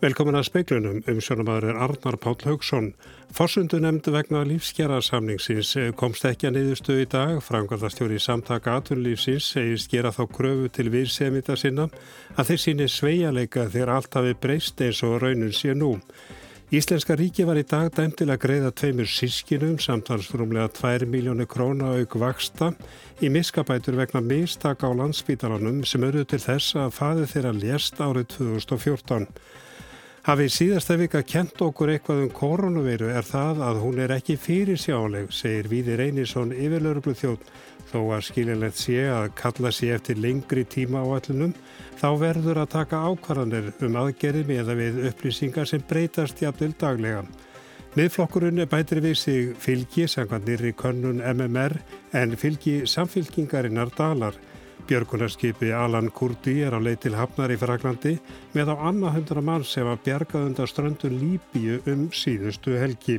Velkomin að speiklunum um sjónumæður Arnar Páll Haugsson. Fossundu nefndu vegna lífskjara-samningsins komst ekki að niðurstu í dag. Frangarðarstjóri í samtaka atvinnulífsins segist gera þá kröfu til virsemita sinna að þeir síni sveialeika þegar allt hafi breyst eins og raunum sé nú. Íslenska ríki var í dag dæmt til að greiða tveimur sískinum samtalsrumlega 2 miljónu króna auk vaksta í miskabætur vegna mistaka á landsbítalanum sem eru til þess að faði þeirra lést árið 2014. Hafið síðasta vika kent okkur eitthvað um koronaveiru er það að hún er ekki fyrir sjáleg, segir Víði Reynisson yfirlauruglu þjótt. Þó að skilinlegt sé að kalla sér eftir lengri tíma á allunum, þá verður að taka ákvarðanir um aðgerði með að við upplýsingar sem breytast jafnvel daglega. Miðflokkurinn bætir við sig fylgi, sangvað nýri könnun MMR, en fylgi samfylkingarinnar dalar. Björgunarskipi Alan Kurdi er á leið til Hafnar í Fraglandi með á annað hundra mann sem var bjargað undan ströndu Líbíu um síðustu helgi.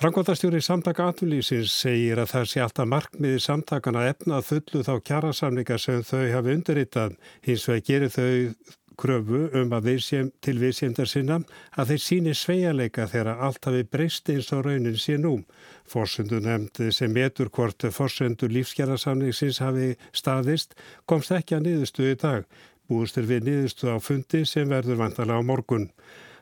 Frankvátastjóri samtaka atvinnlýsins segir að það sé alltaf markmiði samtakana efnað fullu þá kjærasamninga sem þau hafi undirritað. Hins vegar gerir þau kröfu um að viðsém, til viðsémdar sinna að þeir síni sveialeika þegar allt hafi breyst eins og raunin sé nú. Fórsundu nefnd sem metur hvort fórsundu lífsgerðarsamningsins hafi staðist komst ekki að niðurstu í dag. Búistur við niðurstu á fundi sem verður vantala á morgun.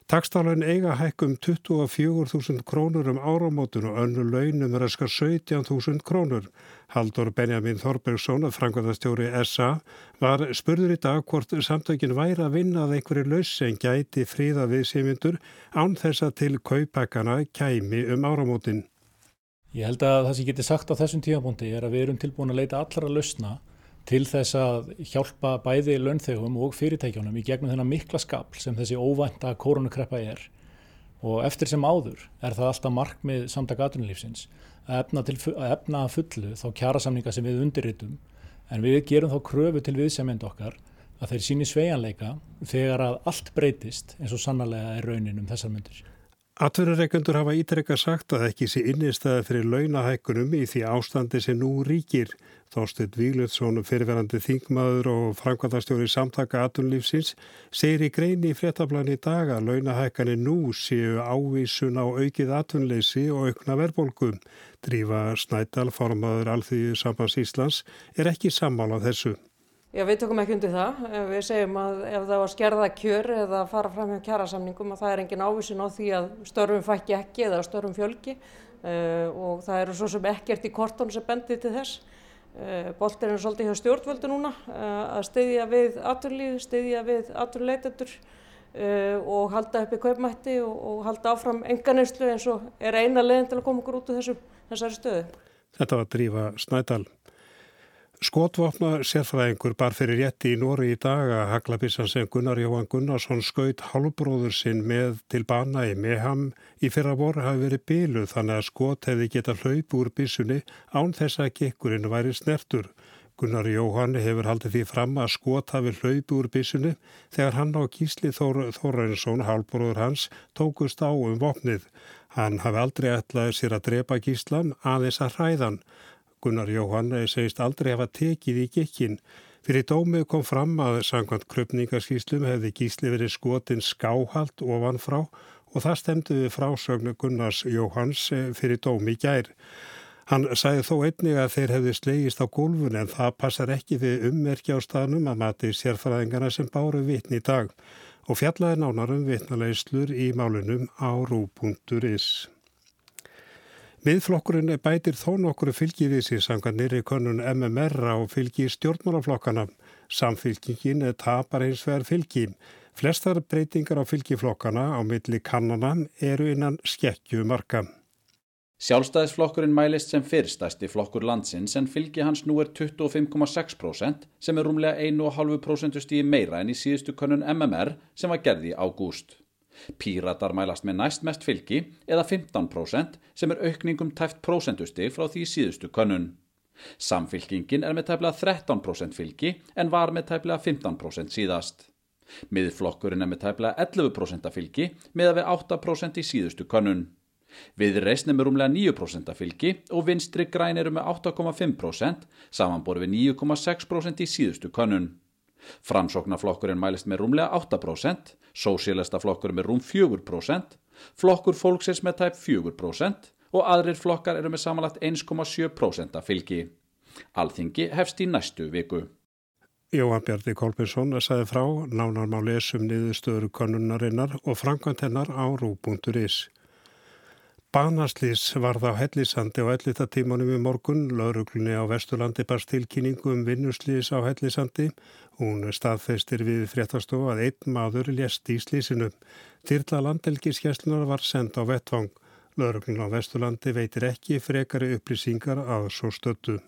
Takstálan eiga hækkum 24.000 krónur um áramótun og önnu launum er að skar 17.000 krónur. Haldur Benjamin Þorbergsson, frangvöðastjóri SA, var spurður í dag hvort samtökin væri að vinna að einhverju laus sem gæti fríða við símyndur án þess að til kaupækana kæmi um áramótin. Ég held að það sem geti sagt á þessum tímapunkti er að við erum tilbúin að leita allra lausna til þess að hjálpa bæði launþegum og fyrirtækjónum í gegnum þennan mikla skapl sem þessi óvænta koronakreppa er og eftir sem áður er það alltaf markmið samtaka aðrunlífsins að efna, til, að efna fullu þá kjærasamninga sem við undirritum en við gerum þá kröfu til viðsemjend okkar að þeir síni sveianleika þegar að allt breytist eins og sannarlega er raunin um þessar myndir. Atverðarreikundur hafa ítrekka sagt að ekki sé innistæði fyrir launahækkunum í því ástandi sem nú ríkir. Þorstedt Víluðsson, fyrirverandi þingmaður og framkvæmdastjóri samtaka atunlífsins, segir í greini í fréttablan í dag að launahækkanir nú séu ávísun á aukið atunleysi og aukna verbolgu. Drífa Snædal, formadur Alþýðu Sambans Íslands, er ekki sammálað þessu. Já, við tökum ekki undir það. Við segjum að ef það var skerða kjör eða fara fram hjá kjærasamningum að það er engin ávísun á því að störfum fækki ekki eða störfum fjölgi uh, og það eru svo sem ekkert í kortun sem bendir til þess. Uh, Boltir er svolítið hjá stjórnvöldu núna uh, að styðja við aturlíð, styðja við aturleitendur og halda upp í kaupmætti og, og halda áfram enganeyslu eins og er eina leginn til að koma okkur út úr þessari stöðu. Þetta var Drífa Snædal. Skotvopna sérfræðingur bar fyrir rétti í Nóri í dag að haglabissan sem Gunnar Jóhann Gunnarsson skaut halvbróður sinn með til bana í Meham í fyrra voru hafi verið bíluð þannig að skot hefði getað hlaup úr bissunni án þess að gekkurinn væri snertur. Gunnar Jóhann hefur haldið því fram að skot hafi hlaup úr bissunni þegar hann á Gísli Þór, Þórainsson, halvbróður hans, tókust á um vopnið. Hann hafi aldrei ætlaði sér að drepa Gíslan aðeins að hræðan. Gunnar Jóhann segist aldrei hafa tekið í gekkin. Fyrir dómið kom fram að sangkvæmt krupningaskíslum hefði gísli verið skotin skáhalt ofan frá og það stemdi við frásögnu Gunnars Jóhanns eh, fyrir dómi gær. Hann sagði þó einnig að þeir hefði slegist á gólfun en það passar ekki við ummerkja á staðnum að mati sérfæðingarna sem báru vitni í dag og fjallaði nánarum vitnalegslur í málunum á rú.is. Miðflokkurinn bætir þó nokkru fylgivísi samkvæmt nýri konun MMR á fylgi stjórnmálaflokkana. Samfylgingin tapar eins vegar fylgi. Flestar breytingar á fylgiflokkana á milli kannana eru innan skekkju marka. Sjálfstæðisflokkurinn mælist sem fyrstæsti flokkur landsins en fylgi hans nú er 25,6% sem er rúmlega 1,5% stíði meira en í síðustu konun MMR sem var gerði í ágúst. Píratar mælast með næstmest fylgi eða 15% sem er aukningum tæft prósentustig frá því síðustu könnun. Samfylkingin er með tæplega 13% fylgi en var með tæplega 15% síðast. Miðflokkurinn er með tæplega 11% fylgi með að við 8% í síðustu könnun. Viðreisn er með rúmlega 9% af fylgi og vinstri græn eru með 8,5% samanbor við 9,6% í síðustu könnun. Framsóknarflokkurinn mælist með rúmlega 8%, sósílestaflokkurinn með rúm 4%, flokkur fólksins með tæp 4% og aðrir flokkar eru með samanlagt 1,7% af fylgi. Alþingi hefst í næstu viku. Jóhann Bjarni Kolbjörnsson sagði frá nánar má lesum niðurstöður konunarinnar og framkvæmt hennar á rú.is. Banaslýs varð á hellisandi á ellitatímanum í morgun. Lauruglunni á Vesturlandi barst tilkynningu um vinnuslýs á hellisandi. Hún staðfeistir við fréttastofu að einn maður lést í slýsinu. Tyrla landelgiskjæslunar var send á vettvang. Lauruglunni á Vesturlandi veitir ekki frekari upplýsingar að svo stöttu.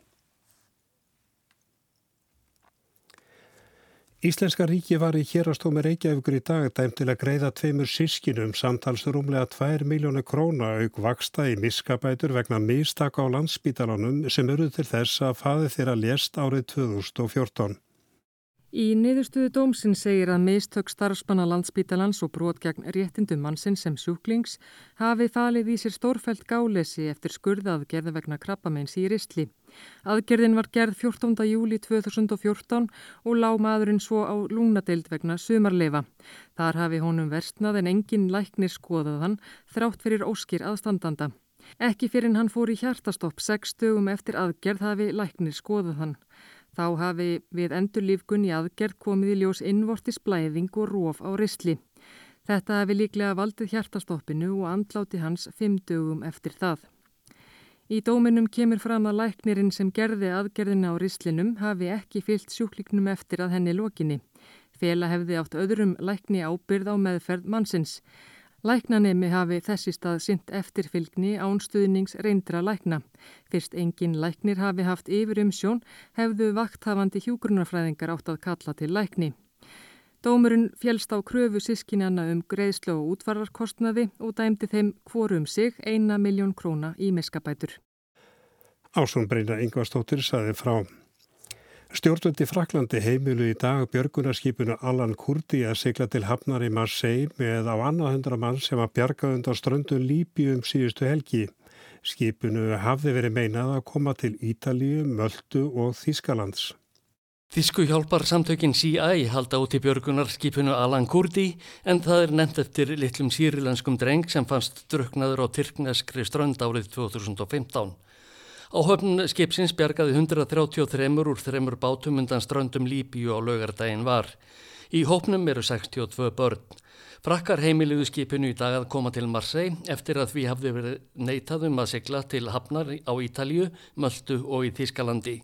Íslenska ríki var í hérastómi Reykjavíkur í dag dæm til að greiða tveimur sískinum samtals rúmlega 2 miljónu króna auk vaksta í miskabætur vegna mistaka á landsbítalanum sem eru til þess að faði þeirra lést árið 2014. Í niðurstuðu dómsinn segir að mistök starfspanna landsbítalans og brot gegn réttindum mannsinn sem sjúklings hafi falið í sér stórfælt gálesi eftir skurðað gerða vegna krabbameins í Ristli. Aðgerðin var gerð 14. júli 2014 og lág maðurinn svo á lúnadeild vegna sumarleifa. Þar hafi honum verstnað en engin læknir skoðaðan þrátt fyrir óskir aðstandanda. Ekki fyrir hann fór í hjartastopp 6 dögum eftir aðgerð hafi læknir skoðaðan. Þá hafi við endurlífgun í aðgerð komið í ljós innvortis blæðing og róf á ristli. Þetta hafi líklega valdið hjartastoppinu og andláti hans fimm dögum eftir það. Í dóminum kemur fram að læknirinn sem gerði aðgerðina á ristlinum hafi ekki fyllt sjúkliknum eftir að henni lokinni. Fela hefði átt öðrum lækni ábyrð á meðferð mannsins. Læknanemi hafi þessi stað synt eftirfylgni ánstuðnings reyndra lækna. Fyrst engin læknir hafi haft yfir um sjón hefðu vakthafandi hjúgrunarfræðingar átt að kalla til lækni. Dómurinn fjælst á kröfu sískinjana um greiðslu og útvararkostnaði og dæmdi þeim hvorum sig eina miljón króna í miskabætur. Ásson Breina Ingvarstóttir saði frá. Stjórnvöldi Fraklandi heimilu í dag björgunarskipinu Allan Kurdi að sigla til Hafnar í Marseille með á annað hundra mann sem að bjarga undan ströndun Líbíum síðustu helgi. Skipinu hafði verið meinað að koma til Ítalíu, Möldu og Þískalands. Þísku hjálpar samtökin CI halda út í björgunarskipinu Alan Kurdi en það er nefnt eftir litlum sýrilenskum dreng sem fannst druknaður á Tyrkneskri strönd árið 2015. Á höfn skipsins bjargaði 133 úr þreymur bátum undan ströndum Líbíu á laugardaginn var. Í hópnum eru 62 börn. Frakkar heimiliðu skipinu í dag að koma til Marseille eftir að við hafði verið neitað um að sigla til Hafnar á Ítalju, Möldu og í Þískalandi.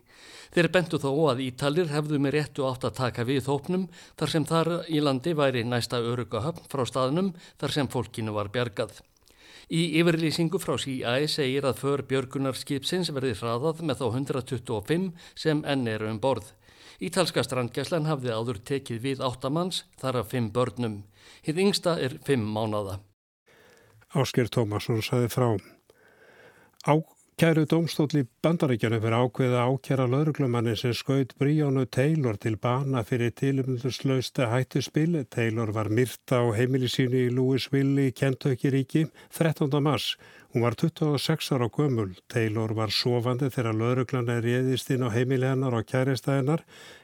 Þeir bentu þó að Ítalir hefðu með réttu átt að taka við hópnum þar sem þar í landi væri næsta öruga höfn frá staðnum þar sem fólkinu var bjargað. Í yfirlýsingu frá CIA segir að för björgunarskipsins verði hraðað með þá 125 sem enn eru um borð. Ítalska strandgæslan hafði áður tekið við áttamanns þar af fimm börnum. Hitt yngsta er fimm mánada. Ásker Tómasson saði frá. Á Kæru domstóli bandaríkjana fyrir ákveða ákjara lauruglumanni sem skaut Bríónu Taylor til bana fyrir tilumundurslausta hættuspil. Taylor var myrta á heimili sínu í Louisville í Kentucky-ríki 13. mars. Hún var 26 ára gömul. Taylor var sofandi þegar lauruglana réðist inn á heimili hennar og kæristæðinar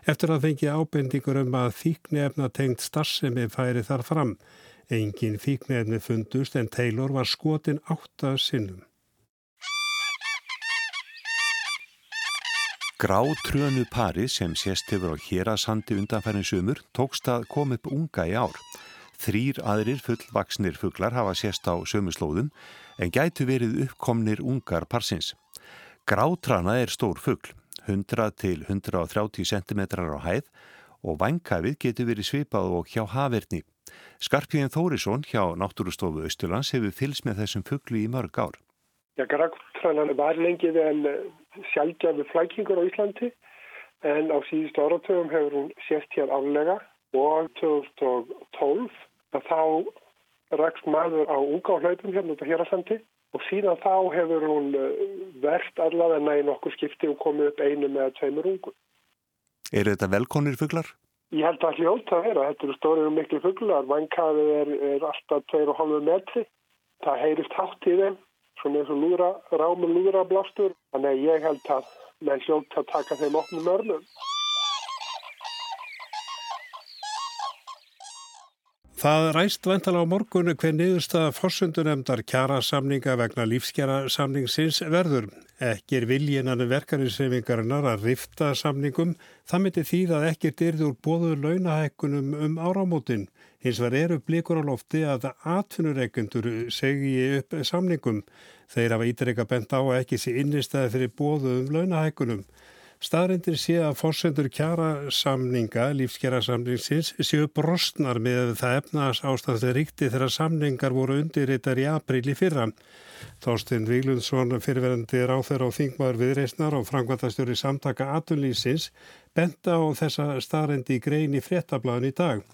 eftir að fengi ábendingur um að þýknefna tengt starfsemi færi þar fram. Engin þýknefni fundust en Taylor var skotin átta sinnum. Grátrönu pari sem sést hefur á hérasandi undanfærin sumur tókst að koma upp unga í ár. Þrýr aðrir fullvaksnir fugglar hafa sést á sömuslóðum en gætu verið uppkomnir ungar parsins. Grátrana er stór fuggl, 100 til 130 cm á hæð og vankæfið getur verið svipað og hjá haverni. Skarpíðin Þórisson hjá Náttúrustofu Östurlands hefur fylgst með þessum fugglu í mörg ár. Já, grátrana var lengið en sjálfgjafi flækingur á Íslandi en á síðustu áratöfum hefur hún sést hér álega og 2012 að þá rækst maður á unga á hlaupum hérna út á Hjörasandi og síðan þá hefur hún eh, verðt allavega næði nokkur skipti og komið upp einu með tveimur ungu. Er þetta velkonir fugglar? Ég held að hljóta að vera. Þetta eru stórið og miklu fugglar. Vankafið er, er alltaf 2,5 metri það heyrist hátt í þeim, svona eins og lúðra, rámur lúðrablástur. Þannig að ég held að menn hljótt að taka þeim opnum örnum. Það ræst vantala á morgunu hver niðurstaða fórsundunemdar kjara samninga vegna lífskjara samningsins verður. Ekki er viljinanu verkarinsreifingarinnar að rifta samningum, það myndi því að ekkert yrði úr bóðu launahækkunum um áramótin. Hins var eru blikur á lofti að atvinnureikendur segi upp samningum. Þeir hafa ítrykka bent á að ekki sé innistæði fyrir bóðu um launahækkunum. Staðrindir sé að fórsendur kjara samninga, lífskjara samningsins, séu brostnar með það efnaðs ástæðið ríkti þegar samningar voru undirritar í april í fyrra. Þorstein Víglundsson, fyrirverandi ráþur á Þingmaður viðreysnar og frangvandastjóri samtaka atunlýsins, benda á þessa staðrindi í grein í fréttablaðin í dag.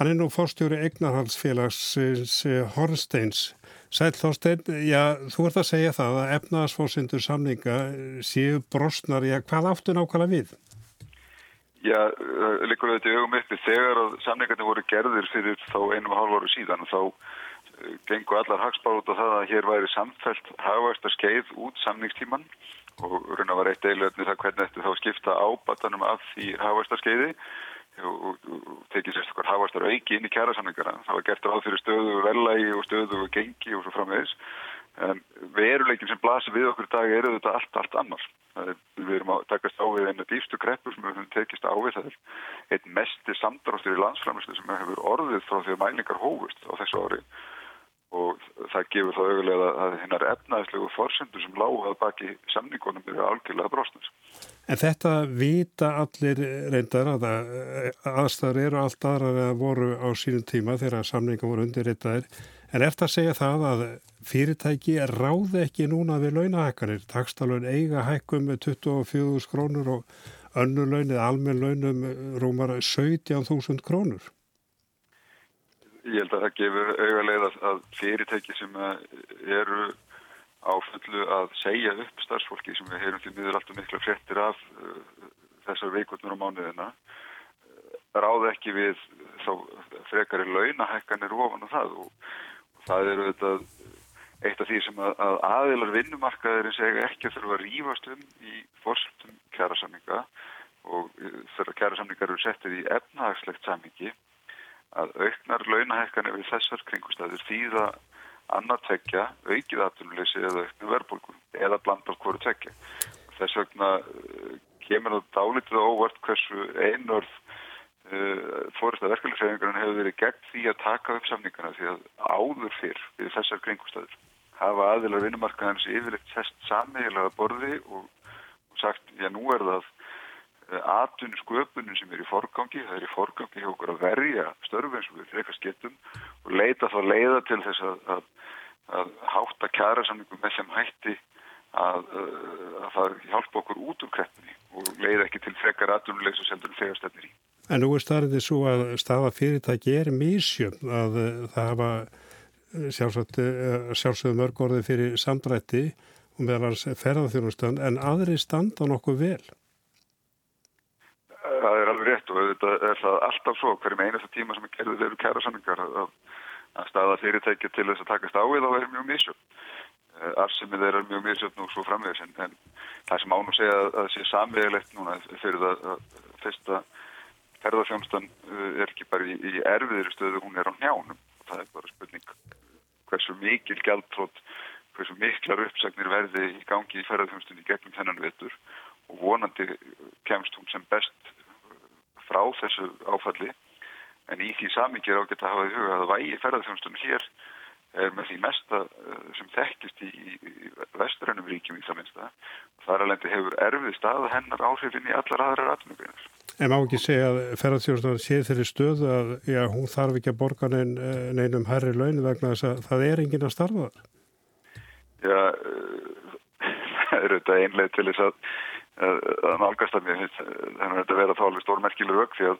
Hann er nú fórstjóri Egnarhalsfélagsins Horsteins. Sæl Þorstein, já, þú ert að segja það að efnaðasfórsindur samninga séu brostnar, já, hvað áttu nákvæmlega við? Já, uh, líkur þetta augum uppi þegar að samningarnir voru gerðir fyrir þá einu og hálf áru síðan þá uh, gengur allar hagspár út á það að hér væri samfelt hagværstar skeið út samningstíman og raun og var eitt eilöfni það hvernig þetta þá skipta ábatanum af því hagværstar skeiði og, og tekið sérstaklega hafastar auki inn í kjærasamlingarna. Það var gert ráð fyrir stöðu velægi og stöðu gengi og svo framvegis. En veruleikin sem blasir við okkur í dag eru þetta allt, allt annar. Er, við erum að takast á við einu dýfstu kreppur sem við höfum tekist á við. Það einn mesti samdráttur í landsframlislu sem hefur orðið frá því að mælingar hófust á þessu ári og það gefur þá auðvitað að hinnar efnaðislegu forsendur sem lágað baki samningunum eru algjörlega brostnars. En þetta vita allir reyndar að aðstæður eru allt aðrar að voru á sínum tíma þegar samningum voru undirreitaðir. En eftir að segja það að fyrirtæki ráði ekki núna við launahækkanir. Takstalun eiga hækkum með 24 krónur og önnulaun eða almenn launum rúmar 17.000 krónur. Ég held að það gefur auðvitað að, fyrirtæki sem eru á fullu að segja upp starfsfólki sem við heyrum til miður alltaf mikla frettir af uh, þessar veikotnur á mánuðina uh, ráð ekki við þá frekari launahækkanir ofan og það. Og, og það eru þetta eitt af því sem að, að aðilar vinnumarkaðurinn segja ekki að þurfa að rýfast um í fórstum kjærasamninga og þegar kjærasamningar eru settið í efnahagslegt sammingi að auknar launahækkanir við þessar kringustæður þýða annar tekja, aukið aðtunuleysi eða auknu verðbólku eða blandar hverju tekja. Þess vegna uh, kemur það dálítið óvart hversu einörð uh, fórist að verkefliðsæfingarinn hefur verið gegn því að taka upp samningarna því að áður fyrr við þessar kringustæður hafa aðilar vinnumarkaðans yfirleitt sest sammegilega borði og, og sagt, já nú er það atun sköpunum sem er í forgangi það er í forgangi hjá okkur að verja störfum sem við frekast getum og leita þá leiða til þess að, að, að hátta kjæra samningum með sem hætti að, að það hjálpa okkur út úr kreppinni og leiða ekki til frekar atunlegs og seldur þegar stefnir í. En nú er starfið svo að staða fyrirtæki er mísjöfn að það hafa sjálfsögðu mörg orði fyrir samdrætti og meðal hans ferðarþjónustan en aðri standa nokkuð vel. Það er alveg rétt og þetta er það alltaf svo hverjum einasta tíma sem er gerðið eru kæra samlingar að, að staða fyrirtækja til þess að takast á við þá er mjög misjöfn. Arsimið er mjög misjöfn og svo framvegis en, en það sem ánum segja að það sé samvegilegt núna fyrir það að fyrsta ferðarfjónstan er ekki bara í, í erfiðri stöðu, hún er á njánum og það er bara spurning hversu mikil gældtrótt, hversu miklar uppsagnir verði í gangi í ferðarfjónstunni gegnum þennan vettur og vonandi kemst hún sem best frá þessu áfalli en í því samingir á geta hafaði huga að vægi ferðarþjónustunum hér er með því mesta sem þekkist í, í vestrænum ríkjum í það minnsta þar alveg hefur erfið stað hennar áhrifin í allar aðrar atvinnugreinar. En má ekki segja að ferðarþjónustunum sé þeirri stöðu að já, hún þarf ekki að borga nein, neinum herri laun vegna þess að það er engin að starfa þar? Já, það er auðvitað einlega til þess að að nálgast að mér þannig að þetta verða þá alveg stórmerkileg rauk því að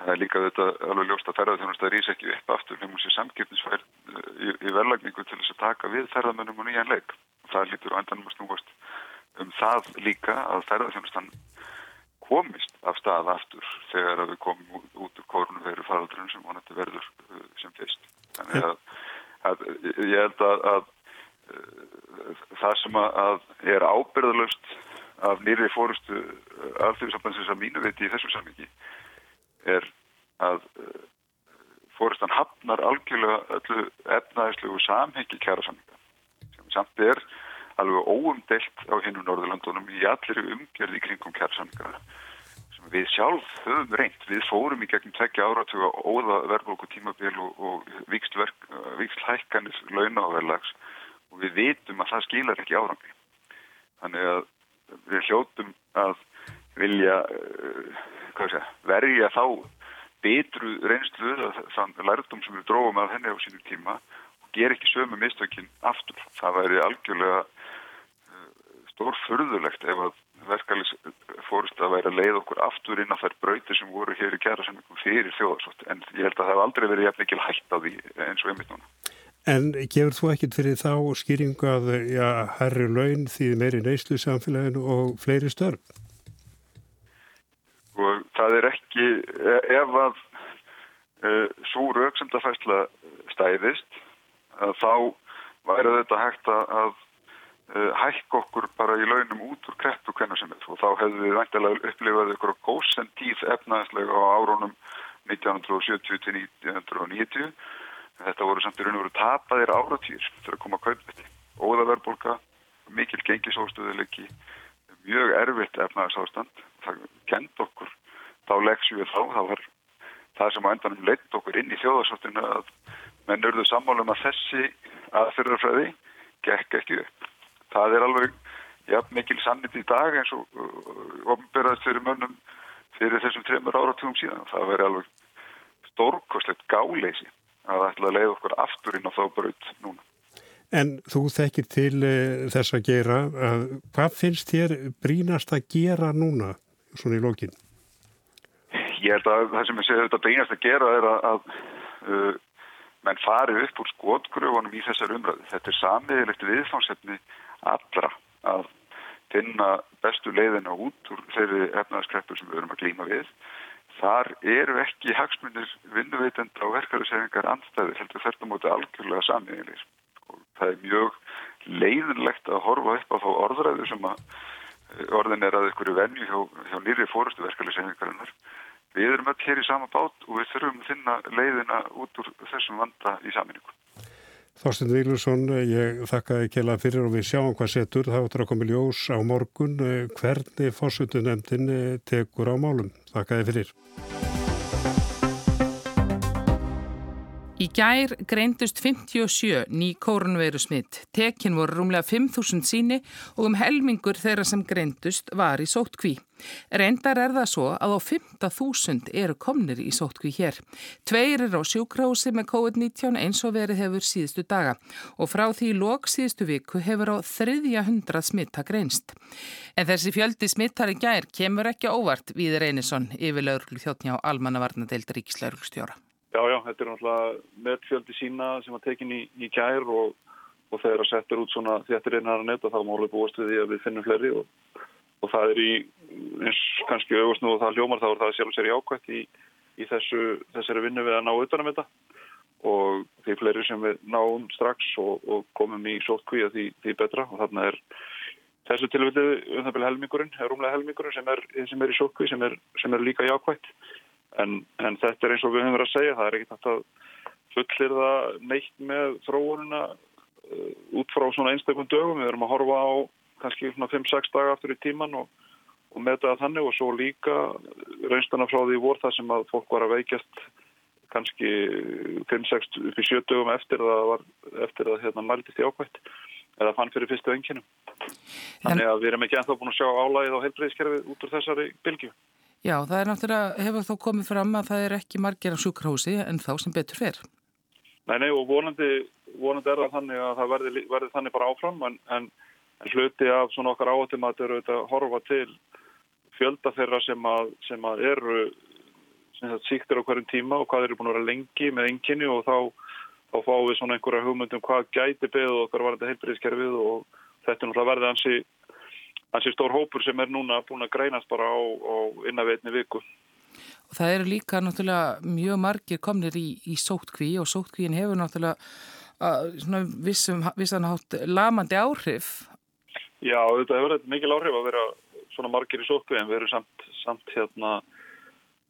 það er líka þetta alveg ljóst að ferðarþjónustæði rýs ekki upp aftur nefnum sér samgifnisfær í, í verðlagningu til þess að taka við ferðarmönnum og nýjan leik. Það lítur á endanum að snúast um það líka að ferðarþjónustan komist af stað aftur þegar við komum út úr korunum veru faraldrun sem vonandi verður sem fyrst. Þannig að að, ég held að, að það sem að er ábyrðalöst af nýri fórustu alþjóðsambansins að mínu viti í þessu sammingi er að fórustan hafnar algjörlega öllu efnaðislegu samhengi kæra samminga sem samt er alveg óumdelt á hinnum Norðurlandunum í allir umgjörði kringum kæra samminga við sjálf höfum reynd, við fórum í gegnum tekja áratuga óða verðbólku tímabil og, og vikst hækkanir launa og verðlags og við vitum að það skilar ekki árangi. Þannig að við hljótum að vilja uh, segja, verja þá betru reynslu þann lærtum sem við dróðum að henni á sínum tíma og ger ekki sömu mistökin aftur. Það væri algjörlega uh, stórfurðulegt ef að verkefælis fórust að væri að leið okkur aftur inn á þær brautir sem voru hér í kjærasamningum fyrir þjóðarsótt en ég held að það hef aldrei verið jafn mikil hægt á því eins og einmitt núna. En gefur þú ekkit fyrir þá skýringu að ja, herri laun því meiri neyslu samfélaginu og fleiri störf? Og það er ekki, e, ef að e, svo rauksendafæsla stæðist, þá væri þetta hægt að uh, hækka okkur bara í launum út úr kreppu hvernig sem er og þá hefðu við vantilega upplifað ykkur á góðsend tíð efnaðslega á árónum 1970 til 1990 þetta voru samt í raun og veru tapaðir áratýr fyrir að koma að kaupa þetta óðaverbolga, mikil gengisóstöðuleiki mjög erfitt efnaðsástand það kent okkur þá leggsum við þá, það var það sem á endanum leitt okkur inn í þjóðarsóttinu að menn örðu sammálum að þessi aðferðarfræði gekk ekki upp. Það er alveg ja, mikil sannit í dag eins og uh, ofnberaðist fyrir mönnum fyrir þessum trefnur áratugum síðan. Það veri alveg stórkoslegt gáleysi að ætla að leiða okkur aftur inn á þá braut núna. En þú þekkir til uh, þess að gera, að, hvað finnst þér brínast að gera núna, svona í lókin? Ég held að það sem ég segi þetta brínast að gera er að, að uh, menn farið upp úr skotgröfunum í þessar umræðu. Þetta er samiðilegt viðfánsefni allra að finna bestu leiðina út úr þeirri efnaðaskreppur sem við erum að glýma við. Þar eru ekki hagsmunir vinnuveitenda og verkefæðishefingar andstæði heldur þetta móti algjörlega samiðilir. Það er mjög leiðinlegt að horfa upp á þá orðræðu sem að eh, orðin er að ykkur venju hjá, hjá nýri fórustu verkefæðishefingarinnar. Við erum öll hér í sama bát og við þurfum að finna leiðina út úr þessum vanda í saminningu. Þorsten Vílusson, ég þakka ekki alveg fyrir og við sjáum hvað setur. Það áttur að koma ljós á morgun hvernig fórsvöldunemdin tekur á málum. Þakka þið fyrir. Í gær greindust 57 ný kórnveiru smitt. Tekin voru rúmlega 5.000 síni og um helmingur þeirra sem greindust var í sótkví. Reyndar er það svo að á 15.000 eru komnir í sótkví hér. Tveir eru á sjúkrási með COVID-19 eins og verið hefur síðustu daga og frá því lók síðustu viku hefur á þriðja hundra smitta greinst. En þessi fjöldi smittar í gær kemur ekki óvart við Reynisson yfir lauruglu þjóttnjá almannavarnadeild ríkislauruglustjóra. Já, já, þetta er náttúrulega meðfjöldi sína sem var tekin í, í gær og, og þegar það settur út svona þéttir einar að netta þá máli búast við því að við finnum fleiri og, og það er í, eins kannski auðvast nú og það hljómar þá er það sjálf sér í ákvæmt í, í þessu, þessari vinnu við að ná utanum þetta. Og því fleiri sem við náum strax og, og komum í sótkví að því, því betra. Og þarna er þessu tilvildið um það byrja helmingurinn, rúmlega helmingurinn sem er, sem er í sótkví sem sem er líka í ákvæmt En, en þetta er eins og við höfum verið að segja, það er ekkert að fullir það neitt með þróunina uh, út frá svona einstakun dögum. Við erum að horfa á kannski 5-6 daga aftur í tíman og, og með það þannig og svo líka raunstana frá því voru það sem að fólk var að veikjast kannski 5-6 upp í 7 dögum eftir að, var, eftir að hérna, mæltist í ákvæmt eða fann fyrir fyrstu enginum. Þannig að við erum ekki ennþá búin að sjá álægið á heilbreyðiskerfið út úr þessari bylgu. Já, það er náttúrulega, hefur þó komið fram að það er ekki margir á sjúkrahúsi en þá sem betur fer. Nei, nei og vonandi, vonandi er það þannig að það verði, verði þannig bara áfram en, en, en hluti af svona okkar áhættum að þetta eru að horfa til fjölda þeirra sem að, sem að eru sem síktir á hverjum tíma og hvað eru búin að vera lengi með enginni og þá, þá fáum við svona einhverja hugmyndum hvað gæti beðu okkar varandi heilbríðiskerfið og þetta er náttúrulega verðið hansi hansi stór hópur sem er núna búin að greinast bara á, á innavitni viku. Og það eru líka náttúrulega mjög margir komnir í, í sótkví og sótkvíin hefur náttúrulega svona vissum, vissan hátt lamandi áhrif? Já, þetta hefur verið mikil áhrif að vera svona margir í sótku en við erum samt, samt hérna,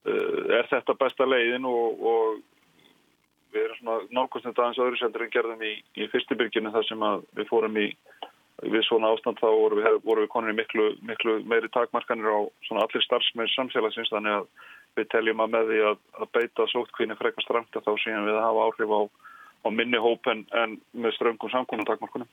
uh, er þetta besta leiðin og, og við erum svona nálkostnið aðeins öðru sendur en gerðum í, í fyrstibyrginu þar sem við fórum í við svona ástand þá vorum við, voru við konin í miklu, miklu meiri takmarkanir á svona allir starfsmeir samfélagsins þannig að við teljum að með því að, að beita sótkvíni frekar stramt að þá síðan við að hafa áhrif á á minni hóp en, en með ströngum samkónuntakmarkunum.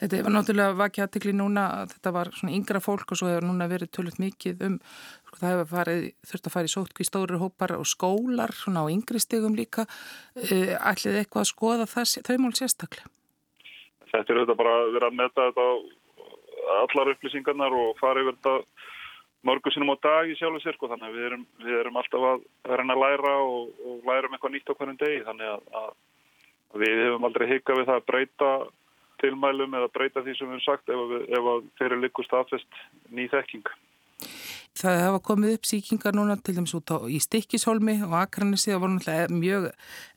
Þetta var náttúrulega vakið aðtikli núna að þetta var svona yngra fólk og svo hefur núna verið tölvöld mikið um sko, það hefur farið, þurft að fara í sótkví stóri hópar og skólar svona á yngri stegum líka. Eh, ætlið eitthvað að skoða það, þau mál sérstaklega? Þetta er auðvitað bara að vera að meta þetta allar upplýsingarnar og fara yfir þetta mörgu sinum á dag í sjálfu sér sko þannig að við erum, við erum alltaf að reyna að læra og, og læra um eitthvað nýtt á hverjum degi þannig að, að Við hefum aldrei hikað við það að breyta tilmælum eða breyta því sem við hefum sagt ef, við, ef þeirri likur staðfest ný þekking. Það hafa komið upp síkingar núna til dæmis út á, í Stikkishólmi og Akranissi það voru náttúrulega mjög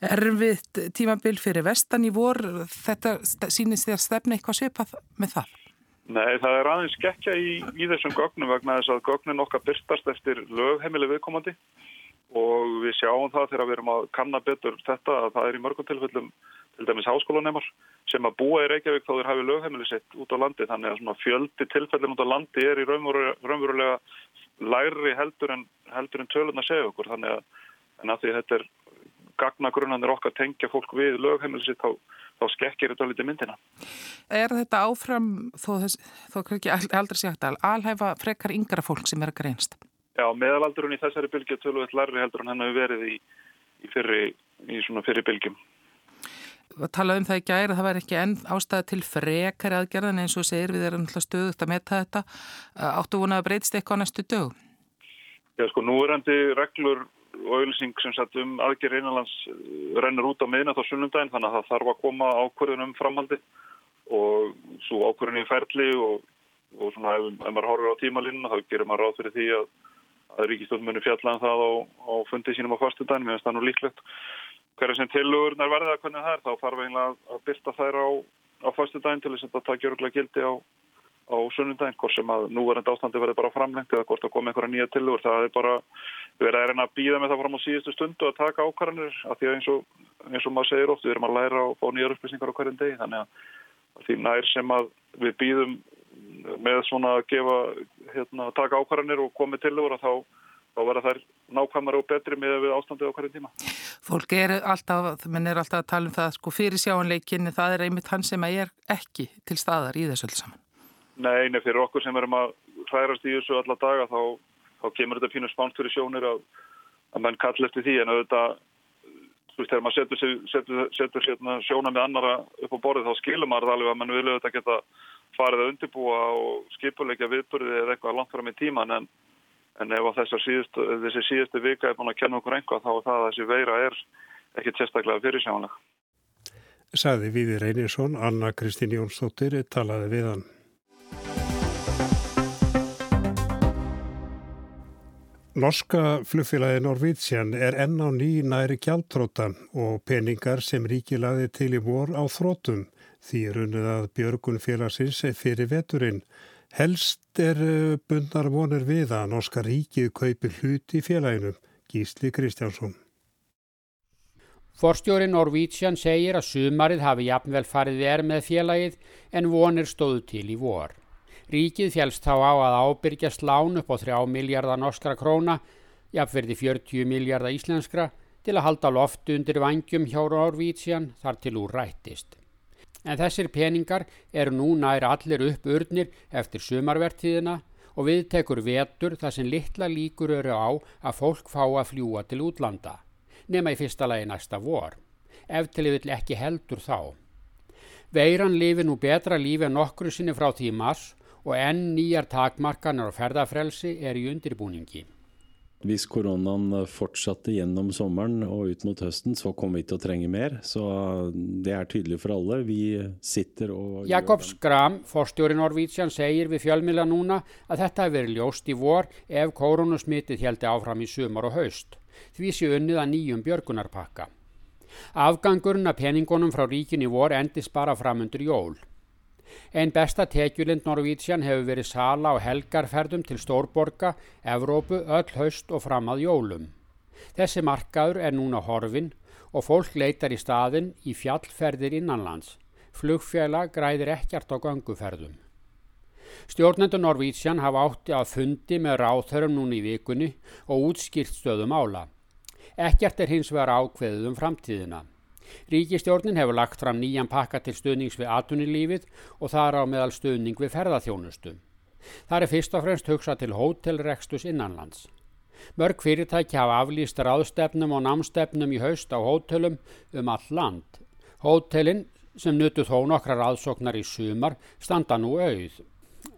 erfitt tímabil fyrir vestan í vor þetta sínist þér stefna eitthvað svipað með það? Nei, það er aðeins gekkja í, í þessum gögnum vegna þess að gögnin okkar byrstast eftir lögheimili viðkomandi og við sjáum það þegar við erum að kanna betur þetta að það er í mörgum tilfellum til dæmis háskólanemar sem að búa í Reykjavík þá þeir hafi lögheimili sitt út á landi þannig að fjöldi tilfellin út á landi er í raunverulega læri heldur en, heldur en tölun að segja okkur þannig að, að því þetta er gagnagrunanir okkar tengja fólk við lögheimili sitt þá, þá skekkir þetta litið myndina. Er þetta áfram þó, þó ekki aldrei sé hægt að alhæfa frekar yngra fólk sem er að greinst? Já, meðalaldurinn í þessari bylgi er tölvöld larri heldur en hann hefur verið í, í, fyrri, í svona fyrri bylgjum. Að tala um það í gæri að það væri ekki enn ástæða til frekar aðgerðan eins og segir við erum stöðugt að metta þetta. Áttu vona að breytst eitthvað næstu dög? Já, sko, núverandi reglur og auðvilsing sem sett um aðgerð einanlands eh, rennur út á miðnat á sunnundaginn þannig að það þarf að koma ákvörðunum framhaldi og svo ákvörðunum í ferli og, og svona ef, ef maður horfir á tímalínuna þá gerir maður ráð fyrir því að að Ríkistöld muni fjallaðan um það á, á fundið sínum á fastundagin, mér finnst það nú líklegt. Hverja sem tilugurnar verða hvernig það er, þá farf eiginlega að byrta þær á, á fastundagin til þess að það takja öruglega gildi á, á sunnundagin, hvort sem að núverðandi ástandi verði bara framlengt eða hvort að koma einhverja nýja tilugur. Það er bara verið að reyna að býða með það fram á síðustu stundu að taka ákvarðanir, af því að eins og, eins og maður segir oft, við erum að læra fá nýjar upplýsingar á hverjum degi, þannig að því nær sem að við býðum með svona að gefa, hérna, taka ákvarðanir og komið til þúr að þá, þá verða þær nákvæmari og betri með við ástandið á hverju tíma. Fólk er alltaf, menn er alltaf að tala um það, sko fyrir sjáanleikinni, það er einmitt hann sem er ekki til staðar í þessu öll saman. Nei, nei, fyrir okkur sem erum að hrærast í þessu alla daga þá, þá kemur þetta pínu spánt fyrir sjónir að, að menn kall eftir því en auðvitað þú veist, þegar maður setur, setur, setur hérna, sjóna með annara upp á borðið þá skilur maður alveg að mann vilja auðvitað geta farið að undirbúa og skipulegja viðbörði eða eitthvað langt fram í tíman en, en ef síðustu, þessi síðustu vika er búin að kenna okkur einhvað þá er það að þessi veira er ekkert sérstaklega fyrirsjáðanlega. Saði Víði Reyninsson, Anna Kristín Jónsdóttir talaði við hann. Norska flugfélagi Norvítsjan er enn á ný næri gjaldtróta og peningar sem ríki laði til í vor á þrótum því runnið að björgun félagsins fyrir veturinn. Helst er eh, bundar vonir við að norska ríkið kaupi hluti í félaginu, Gísli Kristjánsson. Forstjóri Norvítsjan segir að sumarið hafi jafnvel farið verð með félagið en vonir stóðu til í vor. Ríkið fjálst þá á að ábyrgjast lán upp á 3 miljardar norskra króna, jafnverði 40 miljardar íslenskra, til að halda loftu undir vangjum hjá Norvítsjan þar til úr rættist. En þessir peningar eru nú nær allir upp urnir eftir sumarvertíðina og við tekur vetur þar sem litla líkur eru á að fólk fá að fljúa til útlanda, nema í fyrsta lagi næsta vor, ef til yfir ekki heldur þá. Veiran lifi nú betra lífi en nokkru sinni frá því mars og enn nýjar takmarkanar og ferðafrelsi er í undirbúningi. Hvis koronaen fortsatte gjennom sommeren og ut mot høsten, så kommer vi til å trenge mer. Så det er tydelig for alle. Vi sitter og... Jakob Skram, forstjóri Norvítsjan, segir við fjölmila núna að þetta hefur verið ljóst í vor ef koronasmitið heldi áfram í sumar og haust. Því sé unnið að nýjum björgunarpakka. Afgangurinn af peningunum frá ríkinni vor endist bara framundur jól. Einn besta tekjulind Norvítsjan hefur verið sala á helgarferðum til Stórborga, Evrópu, öll haust og fram að jólum. Þessi markaður er núna horfin og fólk leitar í staðin í fjallferðir innanlands. Flugfjæla græðir ekkert á ganguferðum. Stjórnendur Norvítsjan hafa átti að fundi með ráþörum núni í vikunni og útskýrt stöðum ála. Ekkert er hins vegar ákveðið um framtíðina. Ríkistjórnin hefur lagt fram nýjan pakka til stuðnings við atunilífið og það er á meðal stuðning við ferðaþjónustu. Það er fyrst og fremst hugsað til hótelrekstus innanlands. Mörg fyrirtæki hafa aflýst ráðstefnum og námstefnum í haust á hótelum um all land. Hótelin sem nutu þó nokkrar aðsóknar í sumar standa nú auð.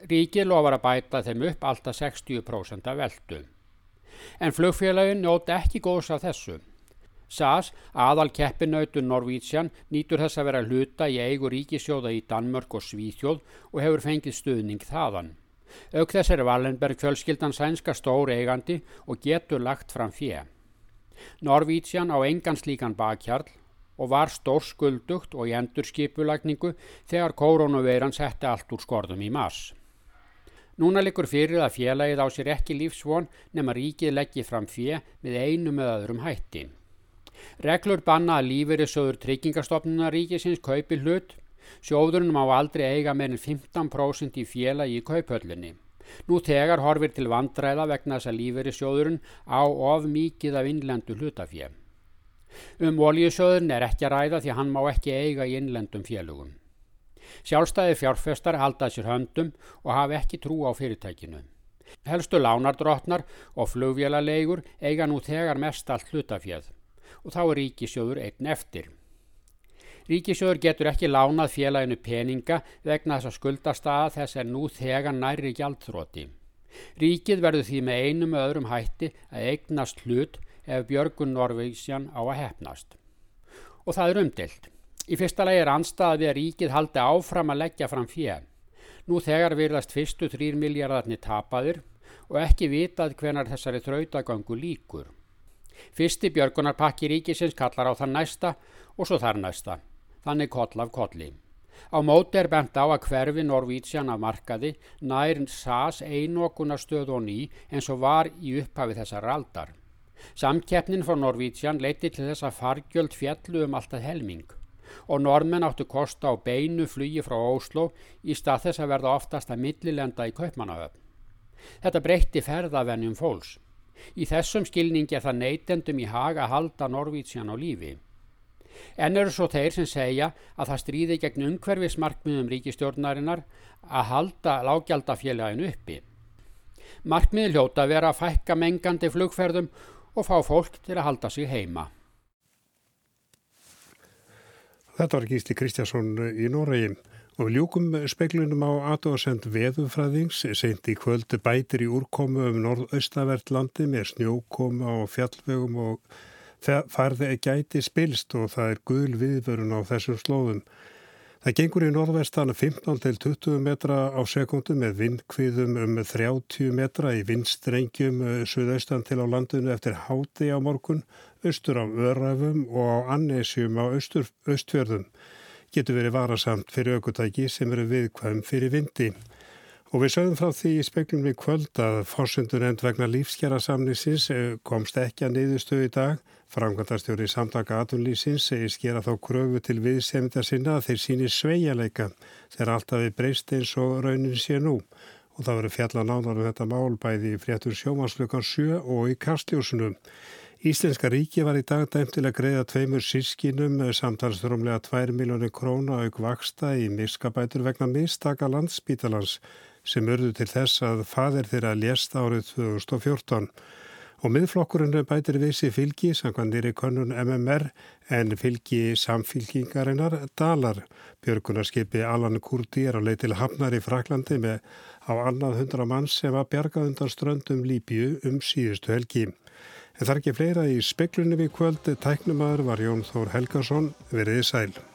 Ríki lofar að bæta þeim upp alltaf 60% af veldu. En flugfélagin njóti ekki góðs af þessu. SAS, aðal keppinautur Norvítsjan, nýtur þess að vera hluta í eigu ríkisjóða í Danmörk og Svíþjóð og hefur fengið stuðning þaðan. Auk þess er Wallenberg fjölskyldan sænska stór eigandi og getur lagt fram fjö. Norvítsjan á engan slíkan bakhjarl og var stór skuldugt og í endurskipulagningu þegar koronaveiran setti allt úr skorðum í mars. Núna likur fyrir að félagið á sér ekki lífsvon nema ríkið leggji fram fjö með einu með öðrum hætti. Reglur banna að lífeyrissjóður tryggingastofnunar ríkisins kaupi hlut. Sjóðurinn má aldrei eiga meirinn 15% í fjela í kaupöllinni. Nú tegar horfir til vandræða vegna þess að lífeyrissjóðurinn á of mikið af innlendu hlutafjö. Um oljusjóðurinn er ekki að ræða því hann má ekki eiga í innlendum fjölugum. Sjálfstæði fjárfestar halda sér höndum og hafa ekki trú á fyrirtækinu. Helstu lánardrottnar og flugvélaleigur eiga nú tegar mest allt hlutafjöð og þá er ríkisjóður einn eftir. Ríkisjóður getur ekki lánað félaginu peninga vegna þess að skuldastaða þess er nú þegar næri gjaldþróti. Ríkið verður því með einum öðrum hætti að eignast hlut ef Björgun Norvísjan á að hefnast. Og það er umdilt. Í fyrsta lagi er anstaðið að ríkið haldi áfram að leggja fram fér. Nú þegar virðast fyrstu þrýr miljardarni tapaðir og ekki vitað hvenar þessari þrautagöngu líkur. Fyrsti björgunarpakki ríkisins kallar á þann næsta og svo þar næsta. Þannig koll af kolli. Á móti er bent á að hverfi Norvítsjan af markaði nær SAS einokunarstöð og ný eins og var í upphafi þessar aldar. Samkeppnin frá Norvítsjan leiti til þess að fargjöld fjallu um alltaf helming og normenn áttu kosta á beinu flugi frá Óslo í stað þess að verða oftast að millilenda í kaupmanahöfn. Þetta breytti ferðavennjum fólks. Í þessum skilningi er það neytendum í hag að halda Norvítsjan á lífi. En eru svo þeir sem segja að það stríði gegn umhverfismarkmiðum ríkistjórnarinnar að halda lágjaldafélaginu uppi. Markmiði hljóta vera að fækka mengandi flugferðum og fá fólk til að halda sig heima. Þetta var Gísli Kristjásson í Noregi. Og ljúkum speklunum á aðdóðsend veðufræðings seint í kvöldu bætir í úrkomu um norðaustavert landi með snjókomu á fjallvegum og farði gæti spilst og það er gul viðvörun á þessum slóðum. Það gengur í norðvestana 15 til 20 metra á sekundu með vindkviðum um 30 metra í vindstrengjum eh, suðaustan til á landinu eftir háti á morgun, austur á Örafum og á Annesjum á austur, austfjörðum getur verið varasamt fyrir aukutæki sem eru viðkvæm fyrir vindi. Og við sögum frá því í speklum við kvöld að fórsöndur end vegna lífskjara samnýsins eh, komst ekki að neyðustöðu í dag. Framkvæmdarstjóri samtaka atunlýsins segir skera þá kröfu til viðsemita sinna að þeir síni sveigjarleika þegar alltaf við breyst eins og raunin sé nú. Og það verður fjalla nánar um þetta mál bæði í fréttur sjómanslökan 7 og í kastljósunum. Íslenska ríki var í dag dæmt til að greiða tveimur sískinum samtalsrumlega 2 miljónir króna auk vaksta í miskabætur vegna mistaka landsbítalans sem örðu til þess að fadir þeirra lést árið 2014. Og miðflokkurinn bætir vissi fylgi, samkvæmdir í konun MMR, en fylgi samfylgingarinnar dalar. Björgunarskipi Alan Kurdi er á leið til Hafnar í Fraklandi með á annað hundra manns sem var bjargað undan ströndum Líbju um síðustu helgi. En það er ekki fleira í speklunni við kvöld. Tæknumadur var Jón Þór Helgarsson. Verðið sæl.